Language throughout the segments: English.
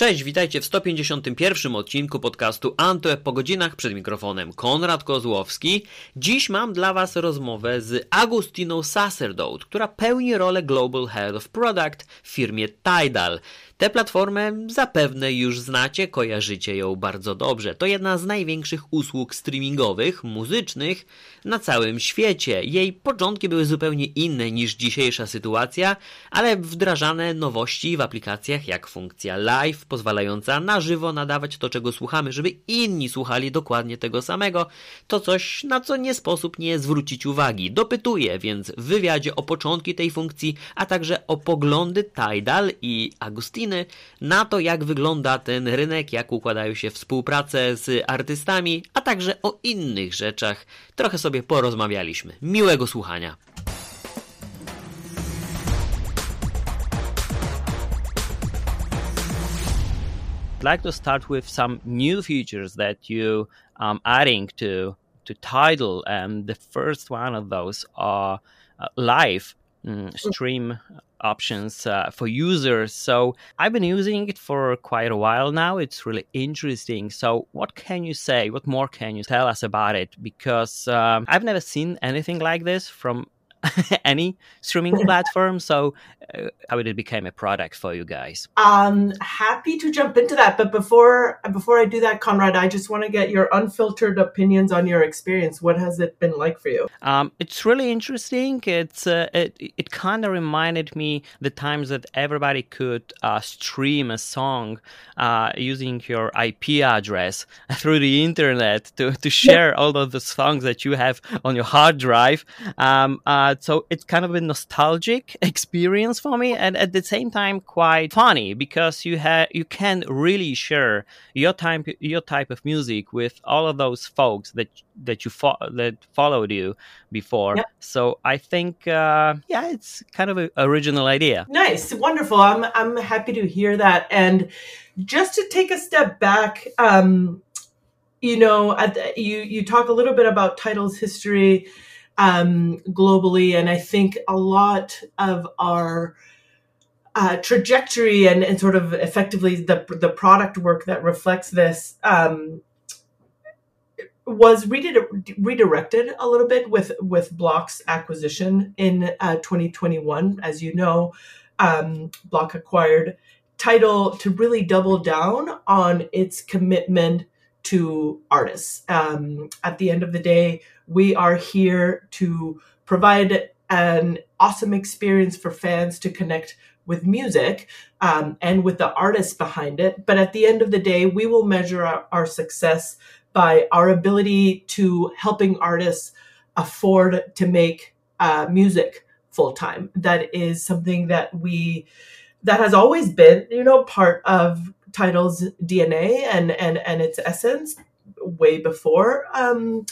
Cześć, witajcie w 151 odcinku podcastu Antweb po godzinach przed mikrofonem Konrad Kozłowski. Dziś mam dla Was rozmowę z Agustiną Sacerdote, która pełni rolę Global Head of Product w firmie Tidal. Tę platformę zapewne już znacie, kojarzycie ją bardzo dobrze. To jedna z największych usług streamingowych, muzycznych na całym świecie. Jej początki były zupełnie inne niż dzisiejsza sytuacja, ale wdrażane nowości w aplikacjach jak funkcja live, pozwalająca na żywo nadawać to, czego słuchamy, żeby inni słuchali dokładnie tego samego, to coś, na co nie sposób nie zwrócić uwagi. Dopytuję więc w wywiadzie o początki tej funkcji, a także o poglądy Tidal i Agustin na to, jak wygląda ten rynek, jak układają się współprace z artystami, a także o innych rzeczach. Trochę sobie porozmawialiśmy. Miłego słuchania. I'd like to start with some new features that you um, adding to to Tidal, and the first one of those are uh, live um, stream options uh, for users. So I've been using it for quite a while now. It's really interesting. So what can you say? What more can you tell us about it? Because um, I've never seen anything like this from any streaming platform. So uh, how did it became a product for you guys? Um, happy to jump into that, but before before I do that, Conrad, I just want to get your unfiltered opinions on your experience. What has it been like for you? Um, it's really interesting. It's uh, it it kind of reminded me the times that everybody could uh, stream a song uh, using your IP address through the internet to to share all of the songs that you have on your hard drive. Um, uh, so it's kind of a nostalgic experience for me and at the same time quite funny because you have you can really share your time your type of music with all of those folks that that you fo- that followed you before. Yep. so i think uh, yeah it's kind of an original idea. Nice. Wonderful. I'm i'm happy to hear that. And just to take a step back um you know you you talk a little bit about Tidal's history um, globally. And I think a lot of our uh, trajectory and, and sort of effectively the, the product work that reflects this um, was redirected a little bit with with Block's acquisition in uh, 2021. As you know, um, Block acquired Tidal to really double down on its commitment to artists. Um, at the end of the day, we are here to provide an awesome experience for fans to connect with music um, and with the artists behind it. But at the end of the day, we will measure our, our success by our ability to helping artists afford to make uh, music full time. That is something that we that has always been, you know, part of Tidal's DNA and and and its essence way before um,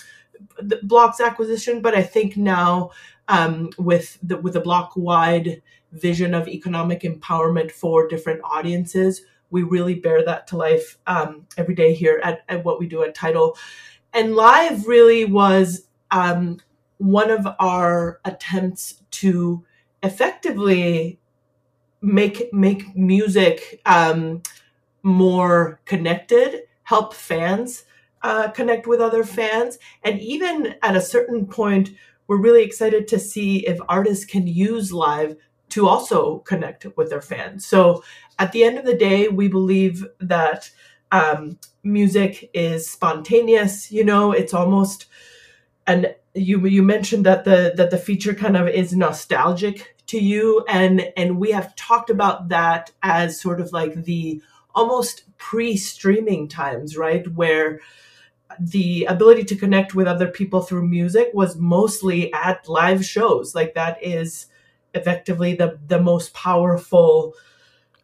Block's acquisition. But I think now um, with the with the block wide vision of economic empowerment for different audiences, we really bear that to life um, every day here at, at what we do at Tidal. And live really was um, one of our attempts to effectively make make music um, more connected, help fans uh, connect with other fans. And even at a certain point, we're really excited to see if artists can use live to also connect with their fans. So at the end of the day, we believe that um, music is spontaneous. You know, it's almost, and you you mentioned that the that the feature kind of is nostalgic to you, and and we have talked about that as sort of like the almost pre-streaming times, right? Where the ability to connect with other people through music was mostly at live shows. Like that is effectively the the most powerful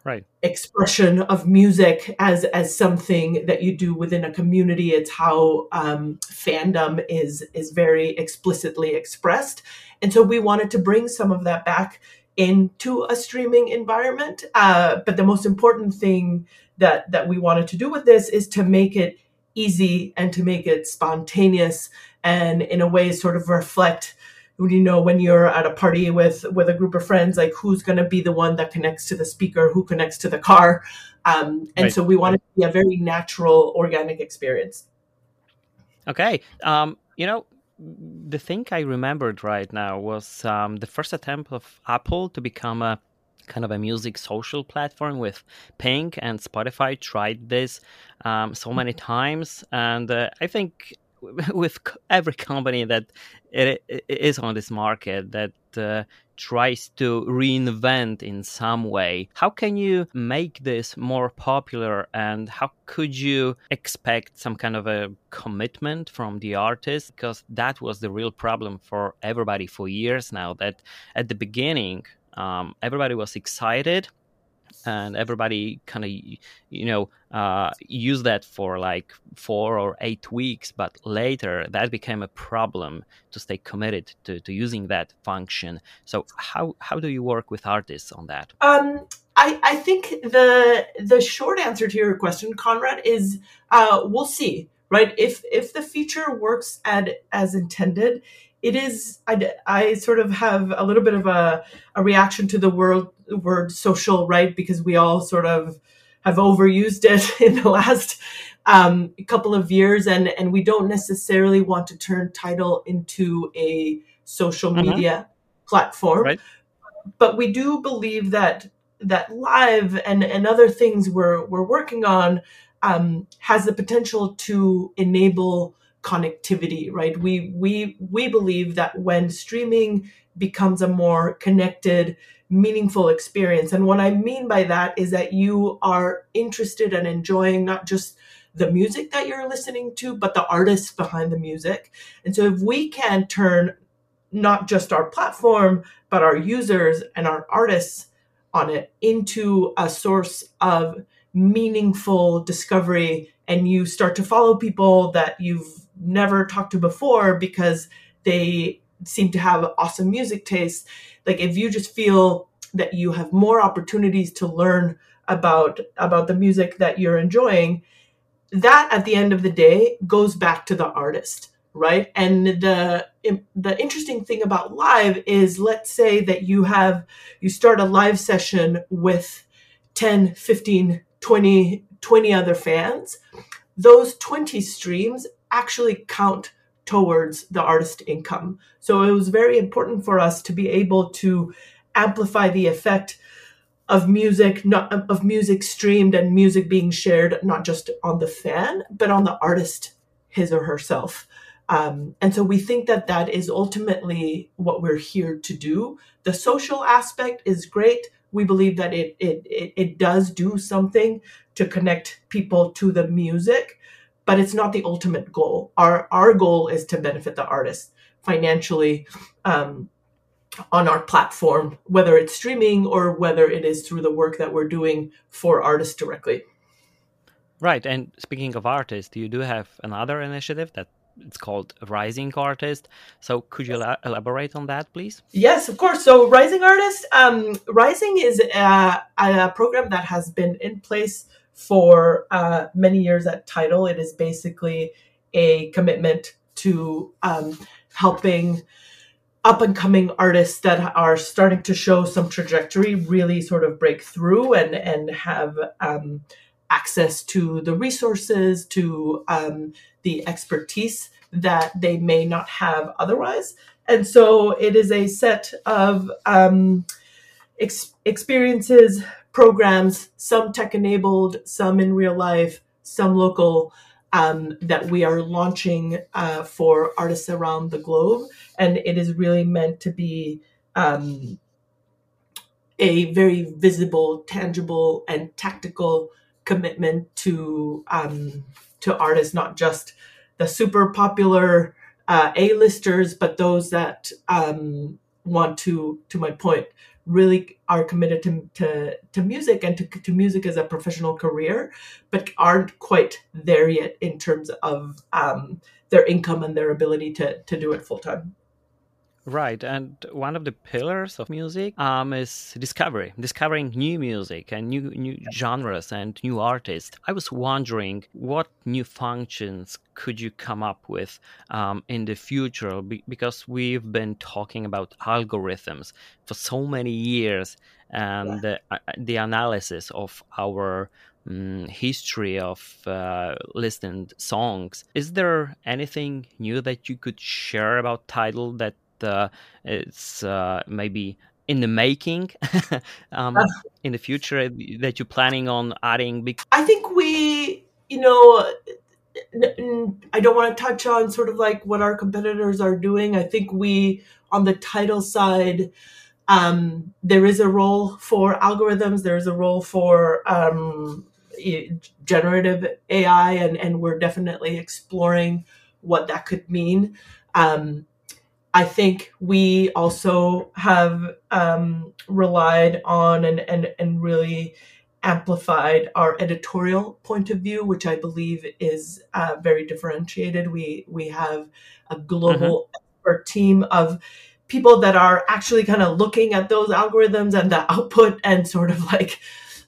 right. expression of music as as something that you do within a community. It's how um, fandom is is very explicitly expressed. And so we wanted to bring some of that back into a streaming environment. Uh, but the most important thing that that we wanted to do with this is to make it easy and to make it spontaneous and in a way sort of reflect you know when you're at a party with with a group of friends like who's going to be the one that connects to the speaker who connects to the car um, and right. so we want it to be a very natural organic experience okay um, you know the thing i remembered right now was um, the first attempt of apple to become a kind of a music social platform with Ping and Spotify tried this um, so many times, and uh, I think with every company that it, it is on this market that uh, tries to reinvent in some way. How can you make this more popular and how could you expect some kind of a commitment from the artist? Because that was the real problem for everybody for years now. That at the beginning, um, everybody was excited and everybody kind of you know uh, used that for like four or eight weeks but later that became a problem to stay committed to, to using that function. So how how do you work with artists on that? Um, I, I think the the short answer to your question conrad is uh, we'll see right? If if the feature works as intended it is I, I sort of have a little bit of a, a reaction to the word word social right because we all sort of have overused it in the last um, couple of years and and we don't necessarily want to turn Tidal into a social mm-hmm. media platform right. but we do believe that that live and and other things we're we're working on um, has the potential to enable connectivity, right? We we we believe that when streaming becomes a more connected, meaningful experience, and what I mean by that is that you are interested and enjoying not just the music that you're listening to, but the artists behind the music. And so if we can turn not just our platform, but our users and our artists on it into a source of meaningful discovery and you start to follow people that you've never talked to before because they seem to have awesome music taste. Like if you just feel that you have more opportunities to learn about about the music that you're enjoying, that at the end of the day goes back to the artist, right? And the the interesting thing about live is let's say that you have you start a live session with 10, 15, 20 20 other fans. Those 20 streams actually count towards the artist income. So it was very important for us to be able to amplify the effect of music not of music streamed and music being shared not just on the fan but on the artist his or herself. Um, and so we think that that is ultimately what we're here to do. The social aspect is great. We believe that it it it, it does do something to connect people to the music but it's not the ultimate goal. Our our goal is to benefit the artist financially um, on our platform, whether it's streaming or whether it is through the work that we're doing for artists directly. Right. And speaking of artists, you do have another initiative that it's called Rising Artist. So could you elaborate on that, please? Yes, of course. So Rising Artist, um, Rising is a, a program that has been in place for uh, many years at Tidal. It is basically a commitment to um, helping up and coming artists that are starting to show some trajectory really sort of break through and and have um, access to the resources to um, the expertise that they may not have otherwise and so it is a set of um, ex- experiences programs, some tech enabled, some in real life, some local, um, that we are launching uh, for artists around the globe. And it is really meant to be um, a very visible, tangible, and tactical commitment to um, to artists, not just the super popular uh, A-listers, but those that um, want to, to my point, really are committed to, to, to music and to, to music as a professional career, but aren't quite there yet in terms of um, their income and their ability to, to do it full time. Right, and one of the pillars of music um, is discovery, discovering new music and new new genres and new artists. I was wondering what new functions could you come up with um, in the future because we've been talking about algorithms for so many years and yeah. the, uh, the analysis of our um, history of uh, listened songs. Is there anything new that you could share about Tidal that uh, it's uh, maybe in the making um, in the future that you're planning on adding? Big- I think we, you know, I don't want to touch on sort of like what our competitors are doing. I think we, on the Tidal side, um, there is a role for algorithms. There's a role for um, generative AI, and, and we're definitely exploring what that could mean. Um, I think we also have um, relied on and, and, and really amplified our editorial point of view, which I believe is uh, very differentiated. We we have a global expert team of people that are actually kind of looking at those algorithms and the output and sort of like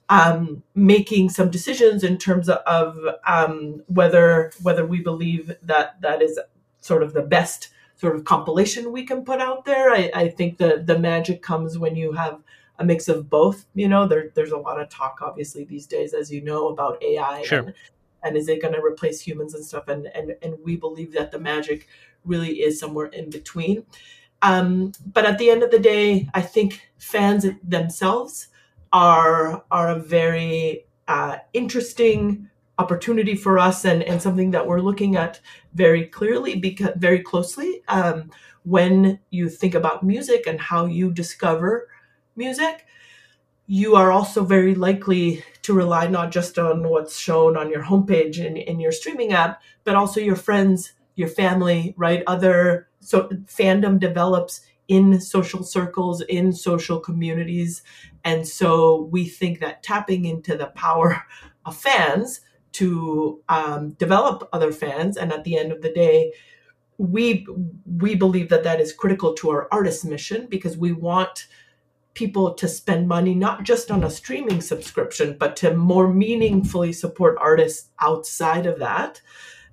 um, making some decisions in terms of um, whether whether we believe that that is sort of the best sort of compilation we can put out there. I, I think the the magic comes when you have a mix of both. You know, there, there's a lot of talk, obviously, these days, as you know, about AI sure. and, and is it going to replace humans and stuff. And, and and we believe that the magic really is somewhere in between. Um, but at the end of the day, I think fans themselves are are a very uh, interesting opportunity for us and, and something that we're looking at very clearly because very closely um, when you think about music and how you discover music you are also very likely to rely not just on what's shown on your homepage and in your streaming app but also your friends your family right? Other so fandom develops in social circles in social communities and so we think that tapping into the power of fans to um, develop other fans and at the end of the day we we believe that that is critical to our artist mission because we want people to spend money not just on a streaming subscription but to more meaningfully support artists outside of that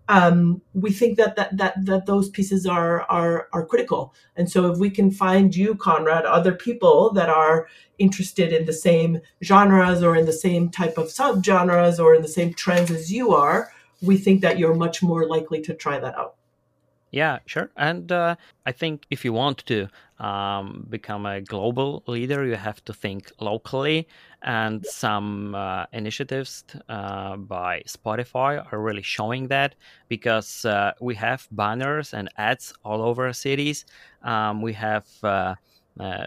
um, we think that, that that that those pieces are are are critical. And so, if we can find you, Conrad, other people that are interested in the same genres or in the same type of subgenres or in the same trends as you are, we think that you're much more likely to try that out. Yeah, sure. And uh, I think if you want to um, become a global leader, you have to think locally. And some uh, initiatives uh, by Spotify are really showing that because uh, we have banners and ads all over cities. Um, we have uh, uh,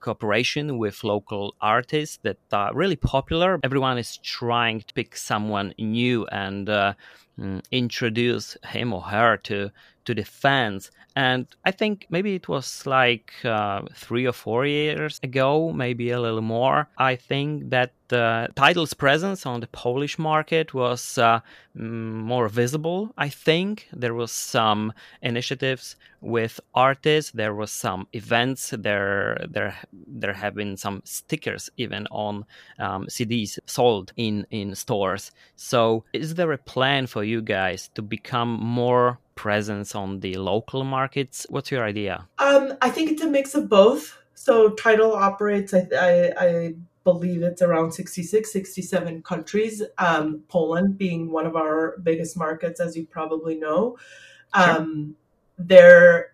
cooperation with local artists that are really popular. Everyone is trying to pick someone new and uh, mm, introduce him or her to to the fans. And I think maybe it was like uh, three or four years ago, maybe a little more. I think that the Tidal's presence on the Polish market was uh, more visible. I think there was some initiatives with artists. There was some events. There, there, there have been some stickers even on um, CDs sold in in stores. So, is there a plan for you guys to become more presence on the local markets? What's your idea? Um, I think it's a mix of both. So Tidal operates, I, I, I believe it's around 66, 67 countries, um, Poland being one of our biggest markets, as you probably know. Um, sure. There,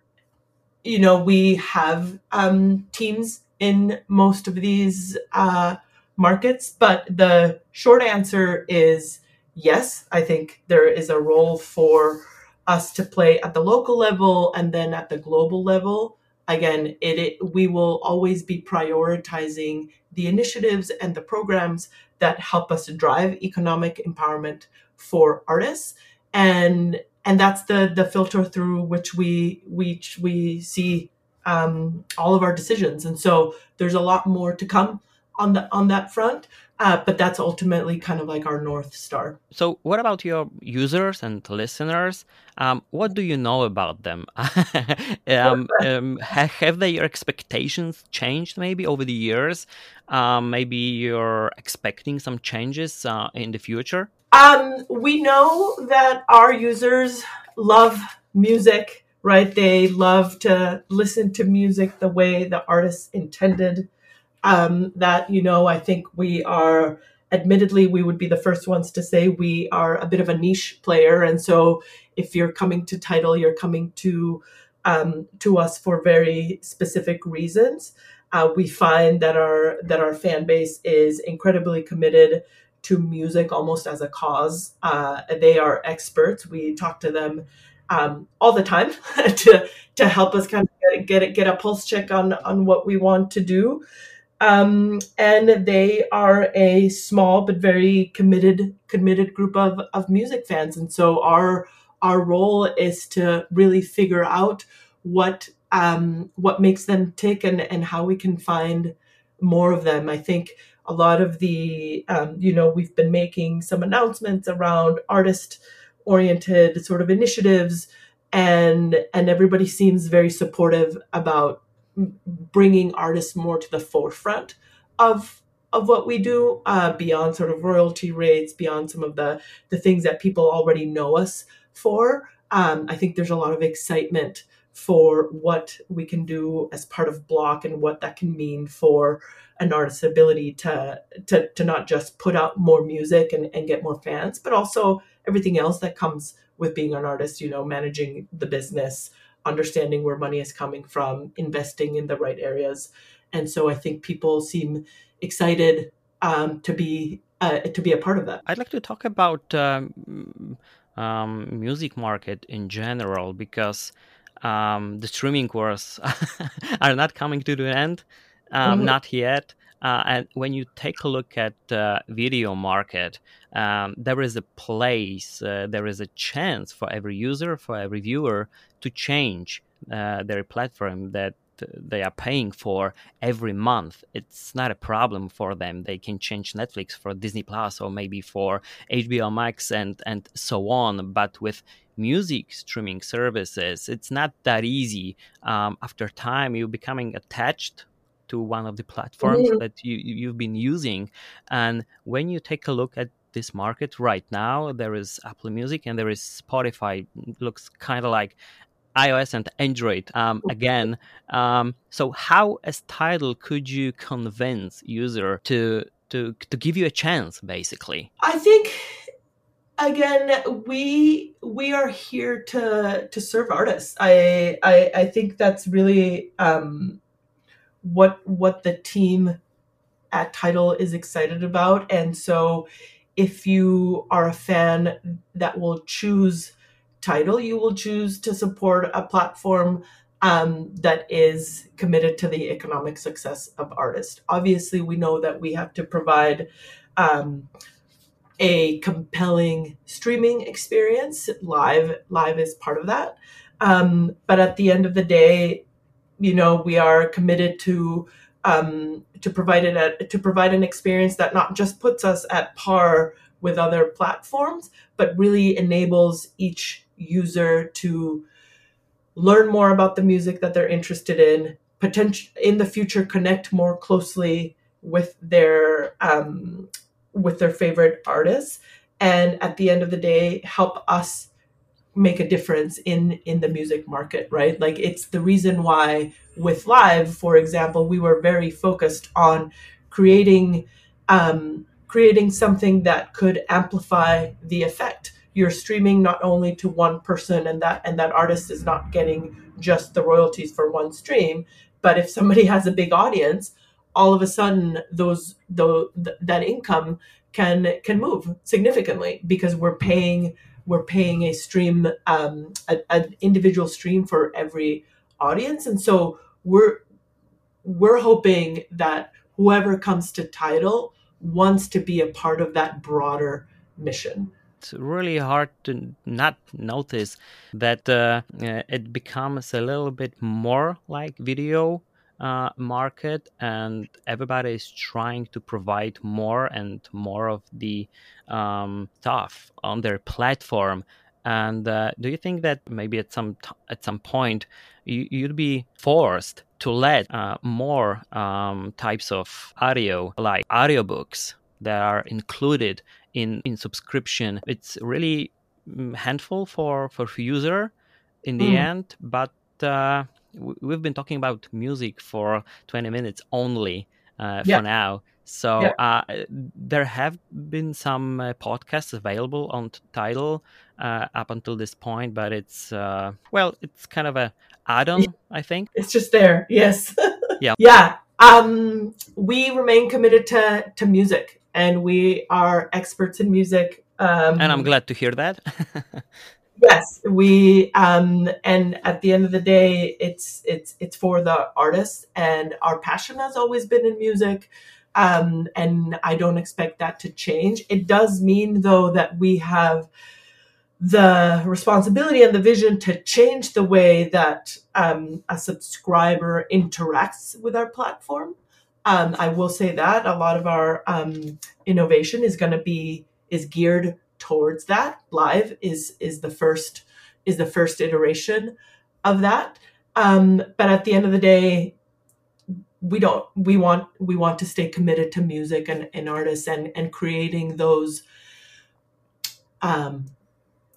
you know, we have um, teams in most of these uh, markets, but the short answer is yes, I think there is a role for us to play at the local level and then at the global level. Again it, it, we will always be prioritizing the initiatives and the programs that help us drive economic empowerment for artists. And and that's the the filter through which we we we see um, all of our decisions. And so there's a lot more to come on the on that front uh, but that's ultimately kind of like our north star. So, what about your users and listeners? Um, what do you know about them? um, um, have their expectations changed maybe over the years? Um, maybe you're expecting some changes uh, in the future? Um, we know that our users love music, right? They love to listen to music the way the artist intended um, that you know i think we are admittedly we would be the first ones to say we are a bit of a niche player. And so if you're coming to Tidal you're coming to um, to us for very specific reasons. Uh, we find that our that our fan base is incredibly committed to music almost as a cause. Uh, they are experts. We talk to them um, all the time to to help us kind of get, get get a pulse check on on what we want to do um, and they are a small but very committed committed group of, of music fans. And so our our role is to really figure out what um, what makes them tick and, and how we can find more of them. I think a lot of the um, you know we've been making some announcements around artist oriented sort of initiatives and and everybody seems very supportive about bringing artists more to the forefront of of what we do uh, beyond sort of royalty rates beyond some of the the things that people already know us for. Um, i think there's a lot of excitement for what we can do as part of block and what that can mean for an artist's ability to to, to not just put out more music and, and get more fans but also everything else that comes with being an artist you know managing the business understanding where money is coming from, investing in the right areas. And so I think people seem excited um, to be uh, to be a part of that. I'd like to talk about um, um, music market in general because um, the streaming wars are not coming to the end, mm-hmm. not yet. Uh, and when you take a look at the video market, um, there is a place, uh, there is a chance for every user, for every viewer to change uh, their platform that they are paying for every month. It's not a problem for them. They can change Netflix for Disney Plus or maybe for HBO Max and and so on. But with music streaming services, it's not that easy. Um, after time, you're becoming attached to one of the platforms mm-hmm. that you you've been using, and when you take a look at this market right now, there is Apple Music and there is Spotify. It looks kind of like iOS and Android um, again. Um, so how as Tidal could you convince user to to to give you a chance basically? I think again we we are here to to serve artists. I I, I think that's really um, what what the team at Tidal is excited about and so if you are a fan that will choose Tidal you will choose to support a platform um, that is committed to the economic success of artists. Obviously, we know that we have to provide um, a compelling streaming experience. Live, live is part of that. Um, but at the end of the day, you know, we are committed to um, to provide it to provide an experience that not just puts us at par with other platforms, but really enables each user to learn more about the music that they're interested in, potential in the future connect more closely with their um, with their favorite artists, and at the end of the day, help us make a difference in in the music market right? Like it's the reason why with live for example we were very focused on creating um creating something that could amplify the effect. You're streaming not only to one person and that and that artist is not getting just the royalties for one stream but if somebody has a big audience all of a sudden those the, that income can can move significantly because we're paying we're paying a stream um, an individual stream for every audience. And so we're we're hoping that whoever comes to Tidal wants to be a part of that broader mission. It's really hard to not notice that uh, it becomes a little bit more like video uh, market, and everybody is trying to provide more and more of the um, stuff on their platform. And uh, do you think that maybe at some t- at some point you, would be forced to let uh, more um, types of audio, like audiobooks, that are included in in subscription? It's really mm, handful for for user in the mm. end, but uh, we've been talking about music for 20 minutes only uh, yeah. for now. So yeah. uh, there have been some uh, podcasts available on Tidal uh, up until this point, but it's uh, well, it's kind of a add-on, I think. It's just there, yes. yeah, yeah. Um, we remain committed to to music, and we are experts in music. Um, and I'm glad to hear that. yes we um and at the end of the day it's it's it's for the artists and our passion has always been in music um and i don't expect that to change. It does mean though that we have the responsibility and the vision to change the way that um, a subscriber interacts with our platform. Um, i will say that a lot of our um, innovation is going to be is geared towards that. Live is is the first is the first iteration of that. Um, but at the end of the day, we don't we want we want to stay committed to music and, and artists and and creating those um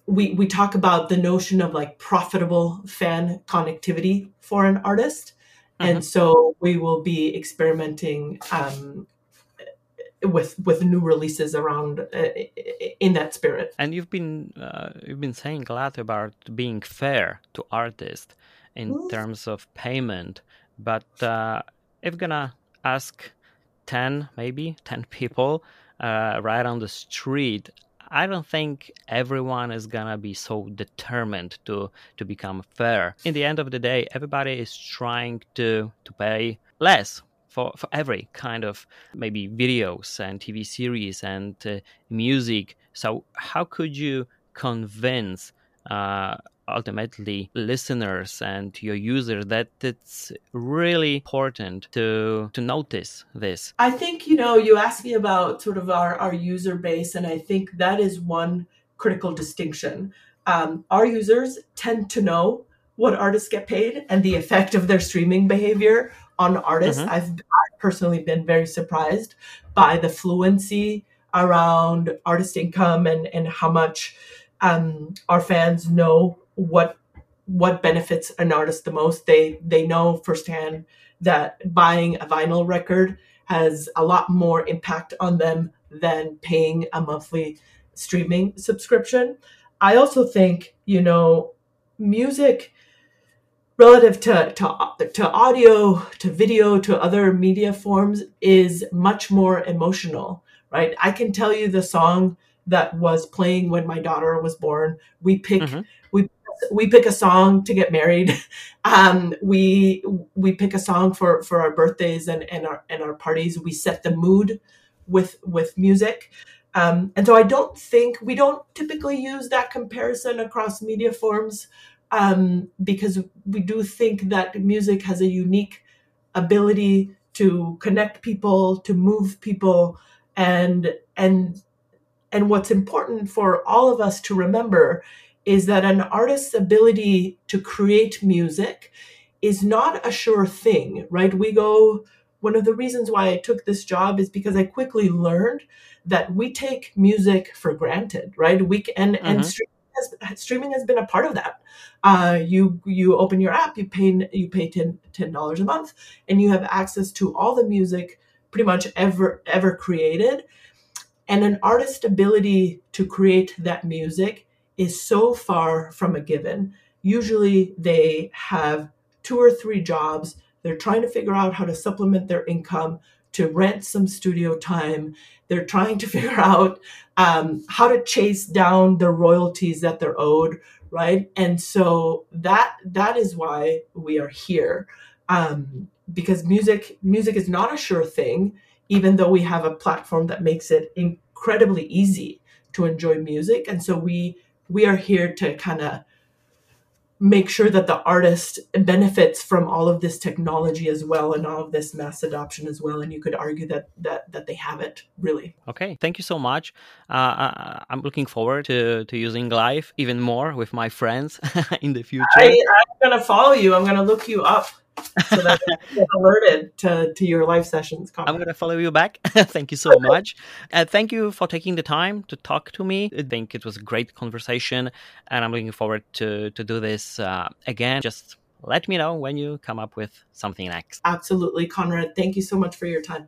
we we talk about the notion of like profitable fan connectivity for an artist mm-hmm. and so we will be experimenting um, with with new releases around uh, in that spirit. And you've been uh, you've been saying a lot about being fair to artists in mm. terms of payment, but uh, if you're gonna ask ten, maybe ten people uh, right on the street. I don't think everyone is gonna be so determined to to become fair. In the end of the day, everybody is trying to to pay less for, for every kind of maybe videos and TV series and uh, music. So, how could you convince uh, ultimately listeners and your users that it's really important to to notice this i think you know you asked me about sort of our, our user base and i think that is one critical distinction um, our users tend to know what artists get paid and the effect of their streaming behavior on artists. Mm-hmm. I've, I've personally been very surprised by the fluency around artist income and, and how much um, our fans know what what benefits an artist the most. They they know firsthand that buying a vinyl record has a lot more impact on them than paying a monthly streaming subscription. I also think, you know, music relative to, to, to audio, to video, to other media forms is much more emotional, right? I can tell you the song that was playing when my daughter was born. We pick mm-hmm. we we pick a song to get married. Um, we we pick a song for for our birthdays and and our and our parties. We set the mood with with music. Um, and so I don't think we don't typically use that comparison across media forms um, because we do think that music has a unique ability to connect people, to move people, and and and what's important for all of us to remember is that an artist's ability to create music is not a sure thing, right? We go one of the reasons why I took this job is because I quickly learned that we take music for granted, right? We and mm-hmm. and has, streaming has been a part of that. Uh, you you open your app, you pay you pay ten dollars a month, and you have access to all the music pretty much ever ever created. And an artist's ability to create that music is so far from a given. Usually, they have two or three jobs. They're trying to figure out how to supplement their income to rent some studio time. They're trying to figure out um, how to chase down the royalties that they're owed, right? And so that that is why we are here, um, because music music is not a sure thing. Even though we have a platform that makes it incredibly easy to enjoy music, and so we we are here to kind of make sure that the artist benefits from all of this technology as well and all of this mass adoption as well and you could argue that that that they haven't really. Okay thank you so much. Uh, i'm looking forward to to using live even more with my friends in the future. I, i'm to follow you. I'm going to look you up so that get alerted to, to your live sessions. I'm going to follow you back. thank you so much. Uh, thank you for taking the time to talk to me. I think it was a great conversation, and I'm looking forward to, to do this uh, again. Just let me know when you come up with something next. Absolutely, Conrad. Thank you so much for your time.